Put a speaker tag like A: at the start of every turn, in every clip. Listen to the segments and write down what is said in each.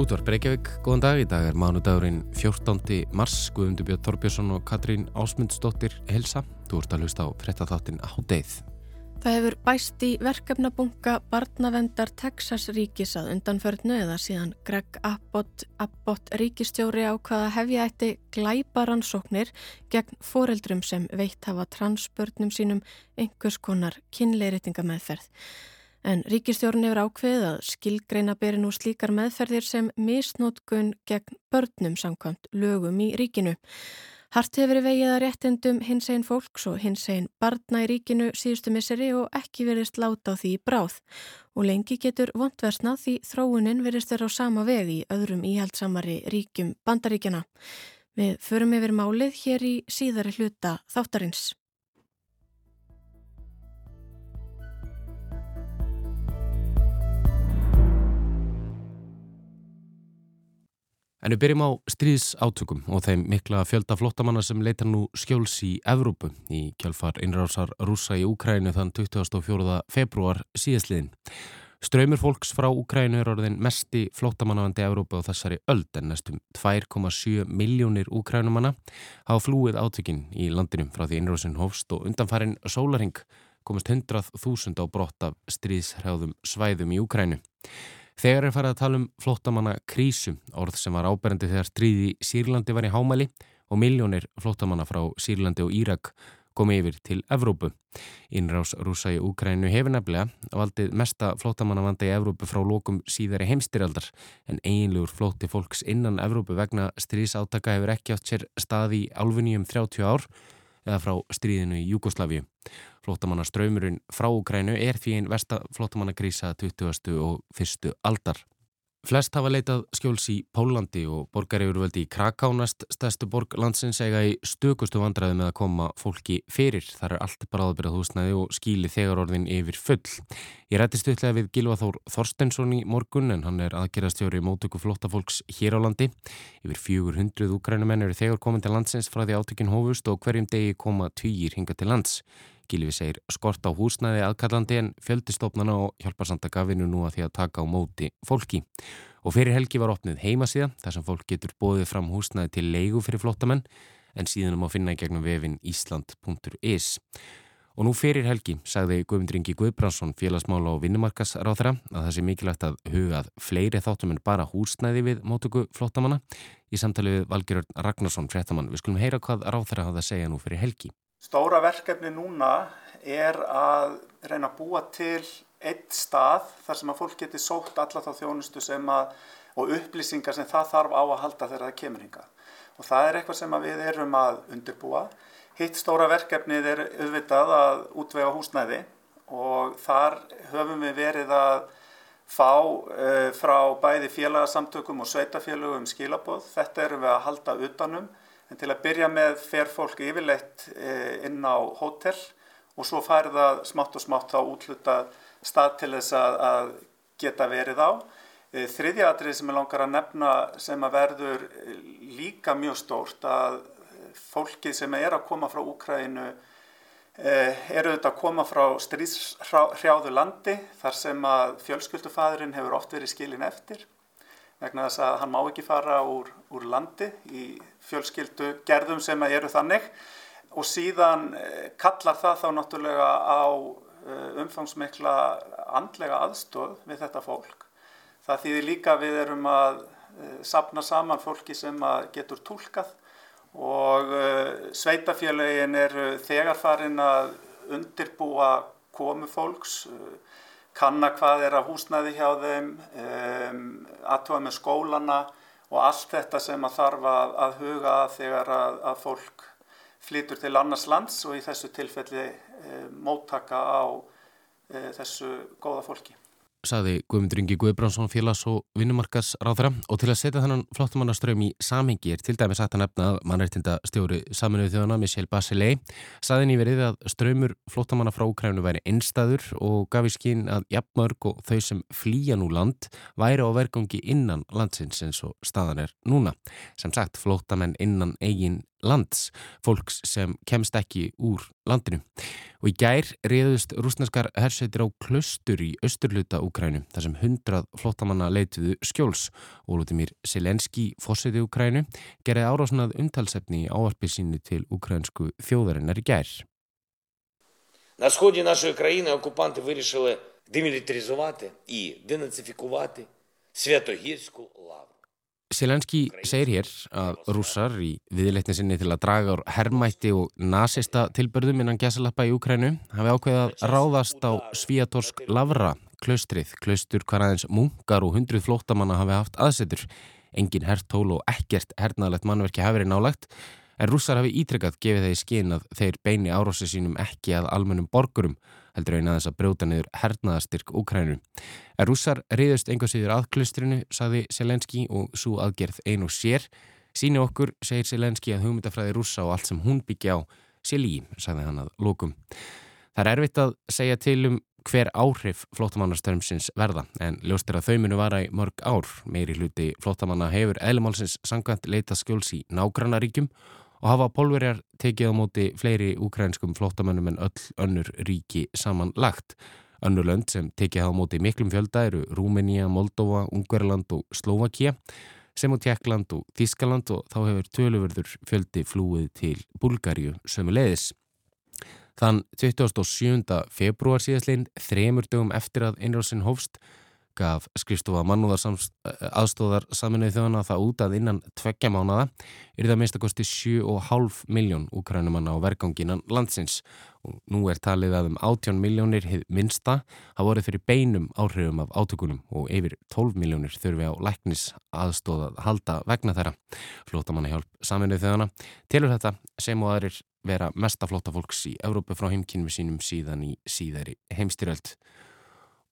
A: Útvar Breykjavík, góðan dag. Í dag er mánudagurinn 14. mars. Guðmundur Björn Þorbjörnsson og Katrín Ásmundsdóttir Helsa. Þú ert að hlusta á frettatháttin á deið.
B: Það hefur bæst í verkefnabunga barnavendar Texas ríkis að undanförnu eða síðan Greg Abbott, Abbott ríkistjóri á hvaða hefja eitti glæbaransóknir gegn foreldrum sem veitt hafa transbörnum sínum einhvers konar kynleiritinga meðferð. En ríkistjórn hefur ákveðið að skilgreina beri nú slíkar meðferðir sem misnótkun gegn börnum samkvæmt lögum í ríkinu. Hart hefur verið vegið að réttendum hins einn fólks og hins einn barna í ríkinu síðustu misseri og ekki verist láta á því bráð. Og lengi getur vondversnað því þróunin verist vera á sama veg í öðrum íhaldsamari ríkjum bandaríkjana. Við förum yfir málið hér í síðari hluta þáttarins.
A: En við byrjum á stríðsátökum og þeim mikla fjölda flottamanna sem leita nú skjóls í Evrópu í kjálfar innrásar rúsa í Úkrænu þann 24. februar síðastliðin. Ströymur fólks frá Úkrænu er orðin mesti flottamannavandi Evrópu á þessari öld en næstum 2,7 miljónir Úkrænumanna hafa flúið átökin í landinum frá því innrásin hófst og undanfærin sólaring komist 100.000 á brott af stríðshrjáðum svæðum í Úkrænu. Þegar er farið að tala um flottamanna krísu, orð sem var áberendi þegar stríði Sýrlandi var í hámæli og miljónir flottamanna frá Sýrlandi og Írak komi yfir til Evrópu. Innrás rúsa í Úkrænu hefur nefnilega valdið mesta flottamannavanda í Evrópu frá lókum síðari heimstyrjaldar en eiginlegur flótti fólks innan Evrópu vegna stríðsátaka hefur ekki átt sér staði álfunni um 30 ár eða frá stríðinu í Júkoslavíu. Flótamannaströymurinn frá Ukrænu er því einn versta flótamannakrísa 20. og 1. aldar. Flest hafa leitað skjóls í Pólandi og borgaryfurvöldi í Krakánast, stærstu borg landsins eiga í stökustu vandraði með að koma fólki fyrir. Það er allt bráðbyrjað húsnæði og skíli þegar orðin yfir full. Ég rætti stutlega við Gilva Þór Þorstensson í morgun en hann er aðgerastjóri í mótöku flótafólks hér á landi. Yfir 400 úkrænumenn eru þegar komin til landsins frá því átökinn hófust og hverjum degi koma týjir hinga til lands. Gilvi segir skort á húsnæði aðkallandi en fjöldistofnana og hjálparsandaka vinnu nú að því að taka á móti fólki. Og fyrir helgi var opnið heimasíða þar sem fólk getur bóðið fram húsnæði til leigu fyrir flottamenn en síðan að finna í gegnum vefin ísland.is. Og nú fyrir helgi sagði Guðmundringi Guðbrandsson félagsmála og vinnumarkasráþra að það sé mikilvægt að hugað fleiri þáttum en bara húsnæði við mótöku flottamanna. Í samtali við Valgerörn Ragnarsson, fréttamann, við skulum heyra hvað ráþra hafa að segja nú fyrir helgi.
C: Stóra verkefni núna er að reyna að búa til eitt stað þar sem að fólk geti sótt alla þá þjónustu sem að og upplýsingar sem það þarf á að halda þegar það kemur hinga. Og það er eitthvað sem við erum að undirbúa. Hitt stóra verkefnið er auðvitað að útvega húsnæði og þar höfum við verið að fá uh, frá bæði félagsamtökum og sveitafélagum skilaboð. Þetta erum við að halda utanum En til að byrja með fer fólk yfirleitt eh, inn á hótel og svo fær það smátt og smátt þá útluta stað til þess að, geta verið á. Eh, þriðja atrið sem ég langar að nefna sem að verður eh, líka mjög stórt að fólkið sem er að koma frá Úkrænu eru auðvitað að koma frá stríðshrjáðu landi þar sem að fjölskyldufæðurinn hefur oft verið skilin eftir vegna þess að hann má ekki fara úr, úr landi í fjölskyldu gerðum sem eru þannig og síðan eh, kallar það þá náttúrulega á eh, umfangsmikla andlega aðstóð við þetta fólk. Það þýðir líka við erum að eh, sapna saman fólki sem getur tólkað og sveitafélagin eru þegar farin að undirbúa komu fólks, kanna hvað er að húsnæði hjá þeim, um, aðtóa með skólana og allt þetta sem að þarf að, að huga þegar að, að fólk flytur til annars lands og í þessu tilfelli e, móttaka á e, þessu góða fólki
A: saði Guðmundur Ingi Guðbránsson félags- og vinnumarkas ráðra og til að setja þennan flottumannaströym í samhengi er til dæmis að það nefna að mannreitinda stjóri saminuð þjóðana Michel Bachelet saði nýverið að ströymur flottamanna frá Ukrænu væri einstaður og gaf í skinn að jafnmörg og þau sem flýja nú land væri á vergangi innan landsins eins og staðan er núna. Sem sagt flottamenn innan eigin lands, fólks sem kemst ekki úr landinu. Og í gær reyðust rúsneskar hersveitir á klustur í austurluta Úkrænu, þar sem hundrað flottamanna leituðu skjóls. Ólútimir Selenski, fósiti Úkrænu, gerði árásnað umtalsefni í áarpi sínu til úkrænsku þjóðarinnar í gær.
D: На сході нашої країни окупанти вирішили демілітаризувати і денацифікувати Святогірську лавру.
A: Selenski segir hér að rússar í viðleitni sinni til að draga úr herrmætti og nazista tilbörðum innan gæsalappa í Ukrænu hafi ákveðað ráðast á Svíatorsk Lavra klaustrið, klaustur hvar aðeins munkar og hundruð flótamanna hafi haft aðsetur. Engin herrtól og ekkert hernaðlegt mannverki hafi verið nálagt en rússar hafi ítrekkað gefið þeir skinn að þeir beini árási sínum ekki að almennum borgurum heldur eina þess að brjóta niður hernaðastyrk Úkrænu. En rússar reyðust einhvað síður að klustrinu, saði Selenski og svo aðgerð ein og sér. Síni okkur, segir Selenski að hugmyndafræði rússa og allt sem hún byggja á sé líf, sagði hann að lókum. Það er erfitt að segja til um hver áhrif flótamannarstörmsins verða en ljóst er að þau munu vara í mörg ár. Meiri hluti flótamanna hefur eðlumálsins sangant leita skjóls í nágrannaríkjum og hafa pólverjar tekið á móti fleiri úkrænskum flótamönnum en öll önnur ríki samanlagt. Önnur lönd sem tekið á móti miklum fjölda eru Rúmenía, Moldova, Ungverland og Slovakia sem á Tjekkland og Þískaland og þá hefur tölurverður fjöldi flúið til Bulgarju sömu leiðis. Þann 27. februar síðastlein, þremur dögum eftir að innrásin hófst, gaf skrifstofa mannúðar aðstóðar saminuði þjóðana það út að innan tveggja mánada er það minnst að kosti 7,5 miljón úkrænumanna á verganginan landsins og nú er talið að um 18 miljónir hið minnsta hafa vorið fyrir beinum áhrifum af átökunum og yfir 12 miljónir þurfi á læknis aðstóðað halda vegna þeirra. Flótamanna hjálp saminuði þjóðana telur þetta sem og aðrir vera mesta flótafólks í Evrópu frá heimkynum sínum síðan í síðari heimstyröld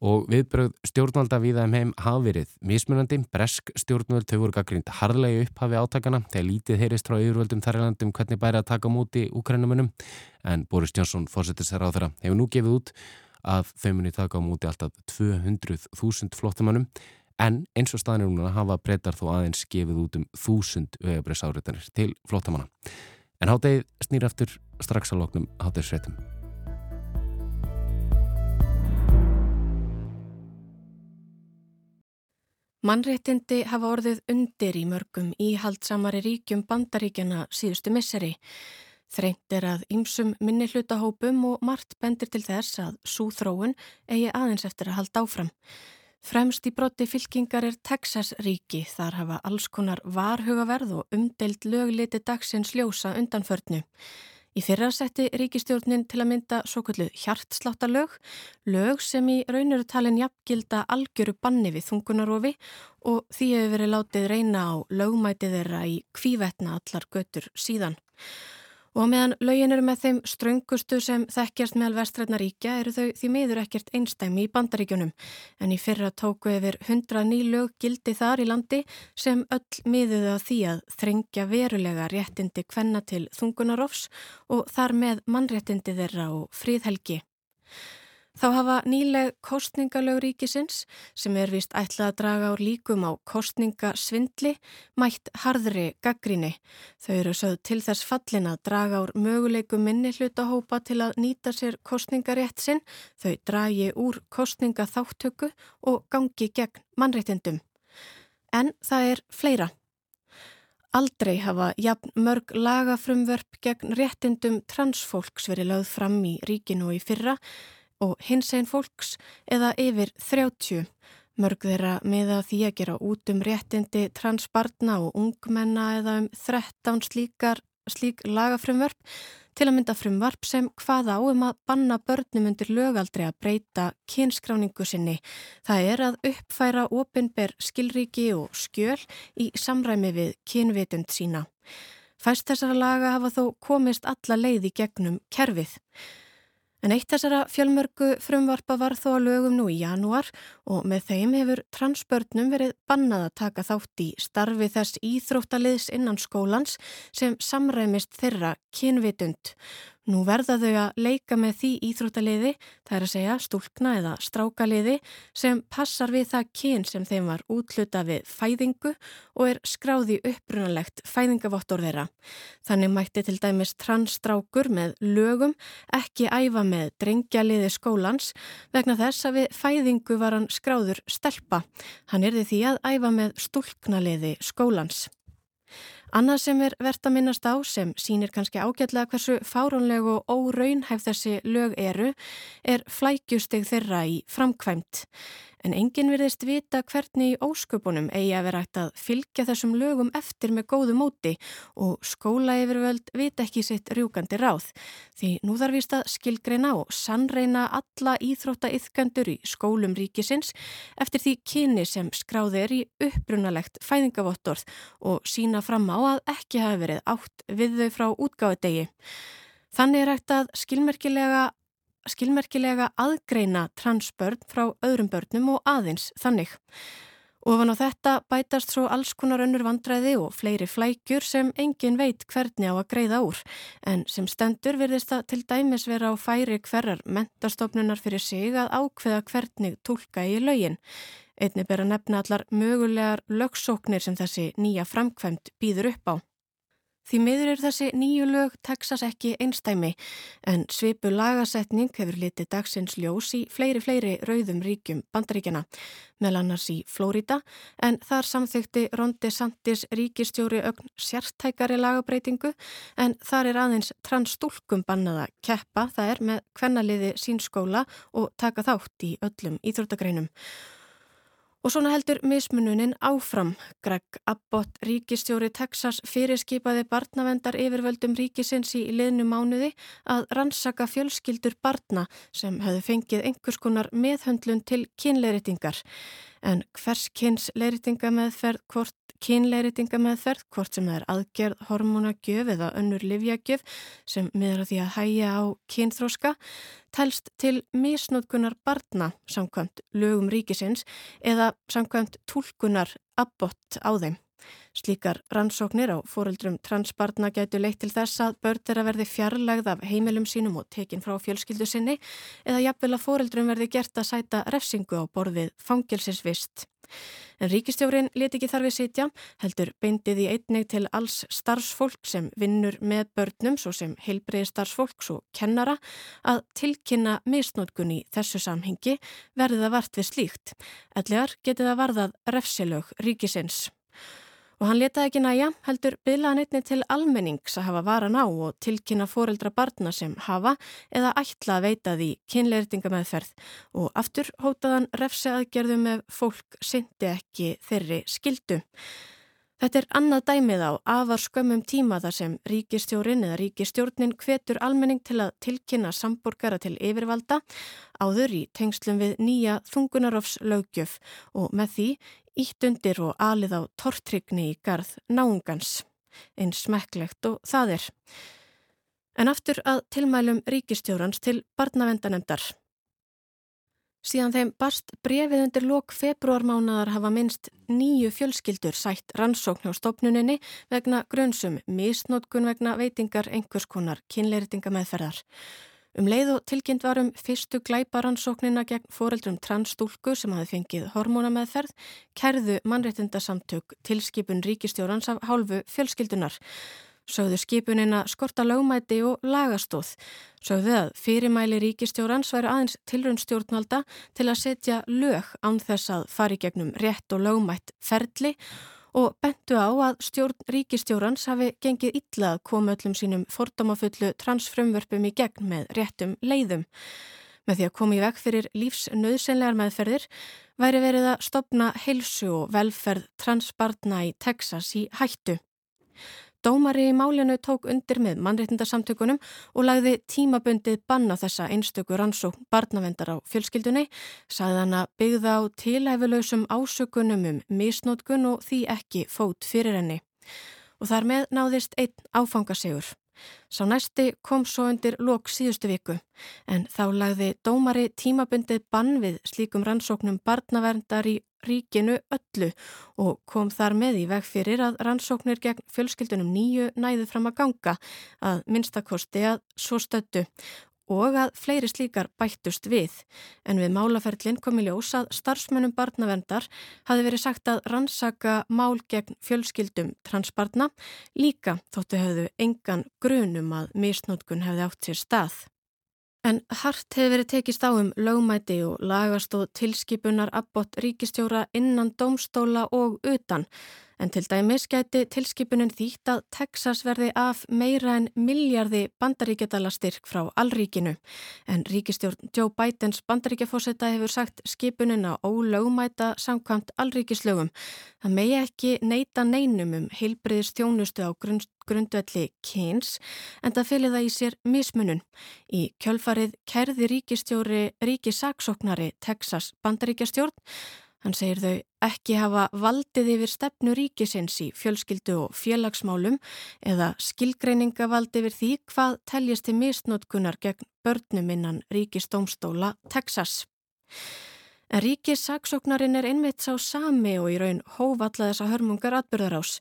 A: og viðbröð stjórnvalda viða um heim hafa verið mismunandi. Bresk stjórnvöld þau voru gaggrind harðlega upphafi átakana þegar lítið heyrist frá yfirvöldum þar í landum hvernig bæri að taka múti úkrænumunum en Boris Johnson fórsetisar á þeirra hefur nú gefið út að þau muni taka múti alltaf 200.000 flottamannum en eins og staðinu núna hafa breytar þó aðeins gefið út um 1000 vegabreysáriðanir til flottamanna. En háttegið snýr eftir strax að loknum háttegisréttum.
B: Mannréttindi hafa orðið undir í mörgum íhaldsamari ríkjum bandaríkjana síðustu misseri. Þreint er að ýmsum minni hlutahópum og margt bendir til þess að súþróun eigi aðeins eftir að halda áfram. Fremst í brotti fylkingar er Texas ríki, þar hafa alls konar varhugaverð og umdeild lögliti dagsins ljósa undanförnu. Í fyrra setti ríkistjórnin til að mynda svo kallu hjartsláttalög, lög sem í raunuru talin jafngilda algjöru banni við þungunarofi og því hefur verið látið reyna á lögmætið þeirra í kvívetna allar götur síðan. Og meðan lögin eru með þeim ströngustu sem þekkjast meðal vestrætnaríkja eru þau því miður ekkert einstæmi í bandaríkjunum en í fyrra tóku yfir hundra ný lög gildi þar í landi sem öll miðuðu að því að þrengja verulega réttindi kvenna til þungunarofs og þar með mannréttindi þeirra og fríðhelgi. Þá hafa nýleg kostningalög ríkisins sem er vist ætlað að draga úr líkum á kostningasvindli mætt harðri gaggríni. Þau eru sögð til þess fallin að draga úr mögulegu minni hlutahópa til að nýta sér kostningarétt sinn, þau dragi úr kostningaþáttöku og gangi gegn mannréttindum. En það er fleira. Aldrei hafa jafn mörg lagafrumvörp gegn réttindum transfólks verið lögð fram í ríkinu og í fyrra og hins einn fólks eða yfir 30. Mörg þeirra miða því að gera út um réttindi transbarna og ungmenna eða um 13 slíkar, slík lagafrumvarp til að mynda frumvarp sem hvaða á um að banna börnum undir lögaldri að breyta kynskráningu sinni. Það er að uppfæra opinber skilríki og skjöl í samræmi við kynvitund sína. Fæst þessara laga hafa þó komist alla leið í gegnum kerfið. En eitt þessara fjölmörgu frumvarpa var þó að lögum nú í janúar og með þeim hefur transbörnum verið bannað að taka þátt í starfi þess íþróttaliðs innan skólans sem samræmist þeirra kynvitund. Nú verða þau að leika með því íþróttaliði, það er að segja stúlkna eða strákaliði, sem passar við það kyn sem þeim var útluta við fæðingu og er skráði upprunalegt fæðingavottor þeirra. Þannig mætti til dæmis transstrákur með lögum ekki æfa með drengjaliði skólans vegna þess að við fæðingu var hann skráður stelpa. Hann erði því að æfa með stúlknaliði skólans. Annað sem er verðt að minnast á sem sínir kannski ágætlega hversu fárónlegu og óraunhæf þessi lög eru er flækjusteg þeirra í framkvæmt. En enginn virðist vita hvernig í ósköpunum eigi að vera hægt að fylgja þessum lögum eftir með góðu móti og skóla yfirvöld vita ekki sitt rjúkandi ráð. Því nú þarf vist að skilgreina og sannreina alla íþróttaiðkandur í skólum ríkisins eftir því kyni sem skráði er í upprunalegt fæðingavottorð og sína fram á að ekki hafi verið átt við þau frá útgáðudegi. Þannig er hægt að skilmerkilega skilmerkilega aðgreina transbörn frá öðrum börnum og aðeins þannig. Ofan á þetta bætast svo alls konar önnur vandræði og fleiri flækjur sem engin veit hvernig á að greiða úr en sem stendur virðist það til dæmis vera á færi hverjar mentastofnunar fyrir sig að ákveða hvernig tólka í laugin. Einni ber að nefna allar mögulegar lögsóknir sem þessi nýja framkvæmt býður upp á. Því miður er þessi nýju lög Texas ekki einstæmi en svipu lagasetning hefur litið dagsins ljós í fleiri fleiri rauðum ríkjum bandaríkjana, meðal annars í Flórida en þar samþykti Rondi Santis ríkistjóri ögn sértækari lagabreitingu en þar er aðeins transstúlkum bannaða keppa það er með kvennaliði sínskóla og taka þátt í öllum íþróttagreinum. Og svona heldur mismununin áfram. Greg Abbott, ríkistjóri Texas, fyrirskipaði barnavendar yfirvöldum ríkisins í liðnu mánuði að rannsaka fjölskyldur barna sem hefðu fengið einhvers konar meðhöndlun til kynleiritingar. En hvers kyns leiritingameðferð, hvort kynleiritingameðferð, hvort sem það er aðgerð, hormonagjöf eða önnur livjagjöf sem miður að því að hæja á kynþróska, telst til misnótkunar barna samkvæmt lögum ríkisins eða samkvæmt tólkunar abbott á þeim. Slíkar rannsóknir á fóreldrum transbarna gætu leitt til þess að börn er að verði fjarlægð af heimilum sínum og tekin frá fjölskyldu sinni eða jafnvel að fóreldrum verði gert að sæta refsingu á borðið fangilsinsvist. En ríkistjórin leti ekki þarfið sitja, heldur beindið í einnig til alls starfsfólk sem vinnur með börnum, svo sem heilbreiði starfsfólks og kennara, að tilkynna misnótkun í þessu samhengi verði það vart við slíkt. Ellegar geti það varðað refsilög ríkisins. Og hann letaði ekki næja, heldur bylaðan einni til almennings að hafa varan á og tilkynna foreldra barna sem hafa eða ætla að veita því kynleirtingameðferð og aftur hótaðan refsi aðgerðum ef fólk syndi ekki þeirri skildu. Þetta er annað dæmið á afar skömmum tíma þar sem ríkistjórin eða ríkistjórnin hvetur almenning til að tilkynna samborgara til yfirvalda áður í tengslum við nýja þungunarofslögjöf og með því ítt undir og alið á tortrygni í garð náungans, eins smekklegt og það er. En aftur að tilmælum ríkistjórans til barnavendanemdar. Síðan þeim barst brefið undir lok februarmánaðar hafa minst nýju fjölskyldur sætt rannsókn hjá stopnuninni vegna grönsum misnótkun vegna veitingar einhvers konar kynleiritinga meðferðar. Um leið og tilkynnt varum fyrstu glæbaransóknina gegn foreldrum transstúlku sem hafi fengið hormónameðferð, kerðu mannréttindasamtök tilskipun ríkistjórans af hálfu fjölskyldunar. Sögðu skipunina skorta lögmæti og lagastóð. Sögðu að fyrirmæli ríkistjórans væri aðeins tilröndstjórnvalda til að setja lög án þess að fari gegnum rétt og lögmætt ferli og bentu á að stjórn ríkistjórans hafi gengið illa að koma öllum sínum fordómafullu transfrumvörpum í gegn með réttum leiðum. Með því að koma í veg fyrir lífsnauðsynlegar meðferðir væri verið að stopna heilsu og velferð transbarna í Texas í hættu. Dómari í málinu tók undir með mannréttindarsamtökunum og lagði tímabundið banna þessa einstöku rannsókn barnavendar á fjölskyldunni, sagði hann að byggða á tilæfilösum ásökunum um misnótkun og því ekki fót fyrir henni. Og þar með náðist einn áfangasegur. Sá næsti kom svo undir lok síðustu viku en þá lagði dómari tímabundið bann við slíkum rannsóknum barnaverndar í ríkinu öllu og kom þar með í veg fyrir að rannsóknir gegn fjölskyldunum nýju næðu fram að ganga að minnstakosti að svo stöttu og að fleiri slíkar bættust við. En við málaferlinn kom í ljós að starfsmönnum barnavendar hafi verið sagt að rannsaka mál gegn fjölskyldum transbarna líka þóttu hefðu engan grunum að misnótkun hefði átt sér stað. En hart hefur verið tekist á um lögmæti og lagast og tilskipunar abbott ríkistjóra innan domstóla og utan En til dæmis gæti tilskipunin þýtt að Texas verði af meira en miljardi bandaríkjadala styrk frá allríkinu. En ríkistjórn Joe Bidens bandaríkjafósetta hefur sagt skipunin að ólögumæta samkvæmt allríkislögum. Það megi ekki neyta neinum um heilbriðist þjónustu á grund, grundvelli kyns en það fylgir það í sér mismunun. Í kjölfarið kærði ríkistjóri ríkisaksóknari Texas bandaríkjastjórn Hann segir þau ekki hafa valdið yfir stefnu ríkisins í fjölskyldu og félagsmálum eða skilgreiningavaldi yfir því hvað teljast til misnótkunar gegn börnum innan ríkistómstóla Texas. En ríkissaksóknarinn er einmitt sá sami og í raun hóvalla þessa hörmungar atbyrðarás.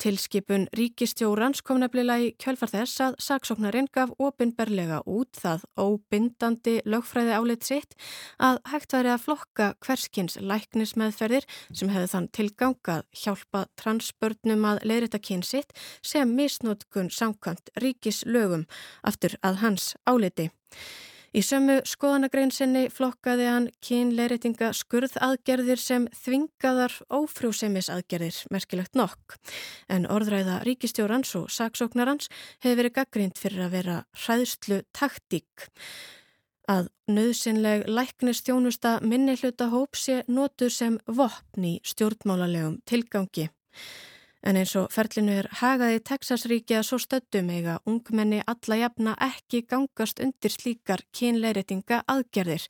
B: Tilskipun ríkistjórans kom nefnilega í kjölfar þess að saksóknarinn gaf opinberlega út það óbindandi lögfræði áleitt sitt að hægt væri að flokka hverskins læknismeðferðir sem hefði þann tilgangað hjálpa transbörnum að leirita kynsitt sem misnótkun samkvæmt ríkislögum aftur að hans áleiti. Í sömu skoðanagrein flokkaði hann kynleiritinga skurðaðgerðir sem þvingaðar ófrjósemisaðgerðir, merkilegt nokk. En orðræða ríkistjórans og saksóknarans hefur verið gaggrínt fyrir að vera hræðslu taktík. Að nöðsynleg læknistjónusta minni hluta hóp sé notur sem vopn í stjórnmálalegum tilgangi. En eins og ferlinu er hagaði Texasríki að svo stöddum eiga ungmenni alla jafna ekki gangast undir slíkar kynleiritinga aðgerðir.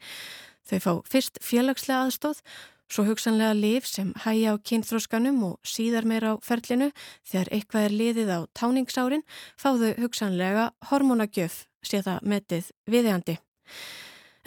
B: Þau fá fyrst félagslega aðstóð, svo hugsanlega liv sem hægja á kynþróskanum og síðar meira á ferlinu þegar eitthvað er liðið á táningsárin fáðu hugsanlega hormonagjöf, sé það metið viðjandi.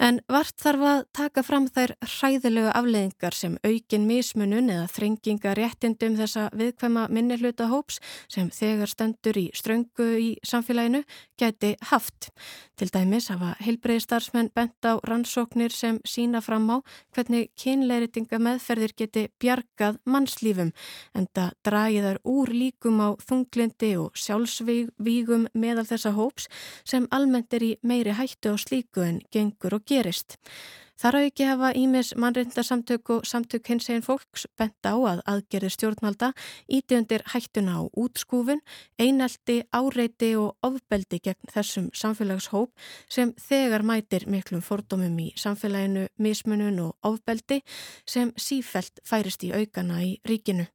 B: En vart þarf að taka fram þær hræðilegu afleðingar sem aukin mismunun eða þrenginga réttindum þessa viðkvæma minni hluta hóps sem þegar stendur í ströngu í samfélaginu gæti haft. Til dæmis hafa heilbreyðstarfsmenn bent á rannsóknir sem sína fram á hvernig kynleiritinga meðferðir geti bjargað mannslífum en það dragiðar úr líkum á þunglindi og sjálfsvígum meðal þessa hóps sem almennt er í meiri hættu á slíku en gengur og gerist. Þar á ekki hafa Ímis mannreyndarsamtök og samtök hins eginn fólks bent á að aðgerði stjórnvalda íti undir hættuna á útskúfun, einelti, áreiti og ofbeldi gegn þessum samfélagshóp sem þegar mætir miklum fordómum í samfélaginu, mismunun og ofbeldi sem sífelt færist í aukana í ríkinu.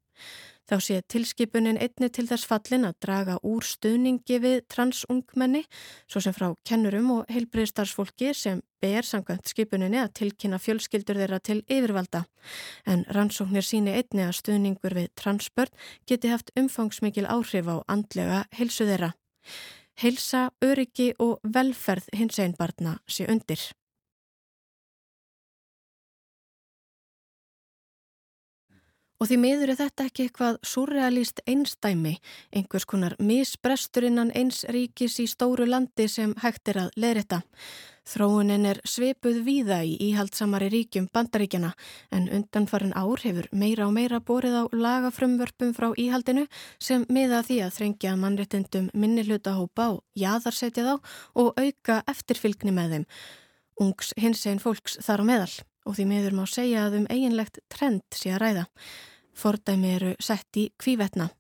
B: Þá sé tilskipunin einni til þess fallin að draga úr stuðningi við transungmenni, svo sem frá kennurum og heilbriðstarfsfólki sem ber samkvæmt skipuninni að tilkynna fjölskyldur þeirra til yfirvalda. En rannsóknir síni einni að stuðningur við transbörn geti haft umfangsmikil áhrif á andlega heilsu þeirra. Heilsa, öryggi og velferð hins einn barna sé undir. Og því miður er þetta ekki eitthvað surrealist einstæmi, einhvers konar misbrestur innan eins ríkis í stóru landi sem hægt er að leðrita. Þróunin er sveipuð víða í íhaldsamari ríkjum bandaríkjana en undanfarin ár hefur meira og meira borið á lagafrömmvörpum frá íhaldinu sem miða því að þrengja mannréttindum minni hlutahópa og jaðarsetja þá og auka eftirfylgni með þeim. Ungs hins einn fólks þar á meðal og því miður má segja að um eiginlegt trend sé að ræða. Fordæmi eru sett í kvívetna.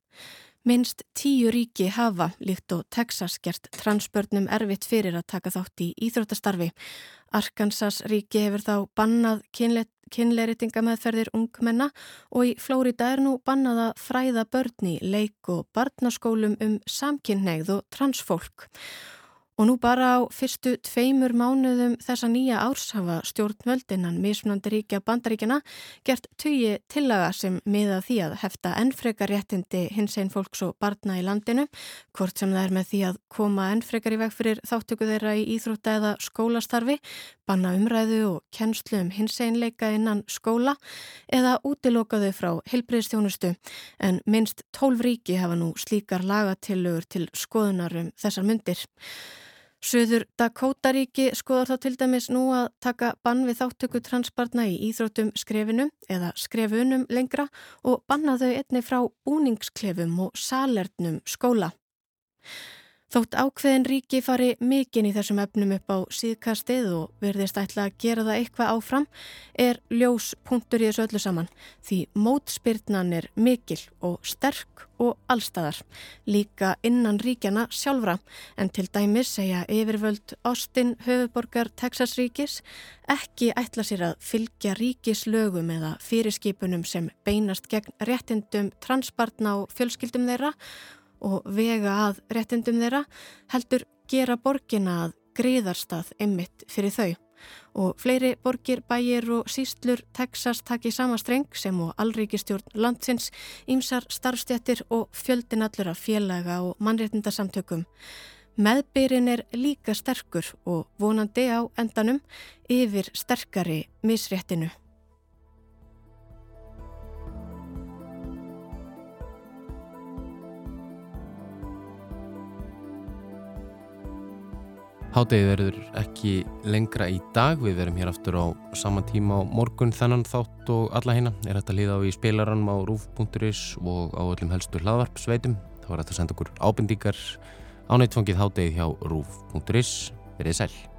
B: Minst tíu ríki hafa, líkt og Texas, gert transbörnum erfitt fyrir að taka þátt í íþróttastarfi. Arkansas ríki hefur þá bannað kynleiritinga meðferðir ungmenna og í Flórida er nú bannað að fræða börni, leik og barnaskólum um samkynneigð og transfólk. Og nú bara á fyrstu tveimur mánuðum þessa nýja árs hafa stjórnvöldinnan mismunandi ríkja bandaríkjana gert tugi tillaga sem miða því að hefta ennfrekar réttindi hins einn fólks og barna í landinu, hvort sem það er með því að koma ennfrekar í veg fyrir þáttöku þeirra í íþrótta eða skólastarfi, banna umræðu og kennslu um hins einleika innan skóla eða útilokaðu frá helbriðstjónustu en minnst tólf ríki hafa nú slíkar lagatillögur til skoðunarum þessar myndir. Suður Dakota-ríki skoðar þá til dæmis nú að taka bann við þáttöku transbarna í íþróttum skrefinu eða skrefunum lengra og banna þau einni frá búningsklefum og salernum skóla. Þótt ákveðin ríki fari mikinn í þessum efnum upp á síðkastið og verðist ætla að gera það eitthvað áfram er ljós punktur í þessu öllu saman því mótspyrnan er mikil og sterk og allstæðar líka innan ríkjana sjálfra. En til dæmis segja yfirvöld Austin höfuborgar Texas ríkis ekki ætla sér að fylgja ríkislögum eða fyrirskipunum sem beinast gegn réttindum transbarna og fjölskyldum þeirra og vega að réttindum þeirra heldur gera borgina að greiðarstað ymmit fyrir þau. Og fleiri borgir, bæjir og sístlur Texas taki sama streng sem og allríkistjórn landsins, ímsar starfstjættir og fjöldin allur af félaga og mannréttindasamtökum. Meðbyrinn er líka sterkur og vonandi á endanum yfir sterkari misréttinu.
A: Hádegið verður ekki lengra í dag, við verum hér aftur á sama tíma á morgun þennan þátt og alla hérna er þetta líða á í spilarann á rúf.is og á öllum helstu hlaðvarpsveitum. Það var þetta að senda okkur ábendíkar á neittfangið hádegið hjá rúf.is. Verðið sæl.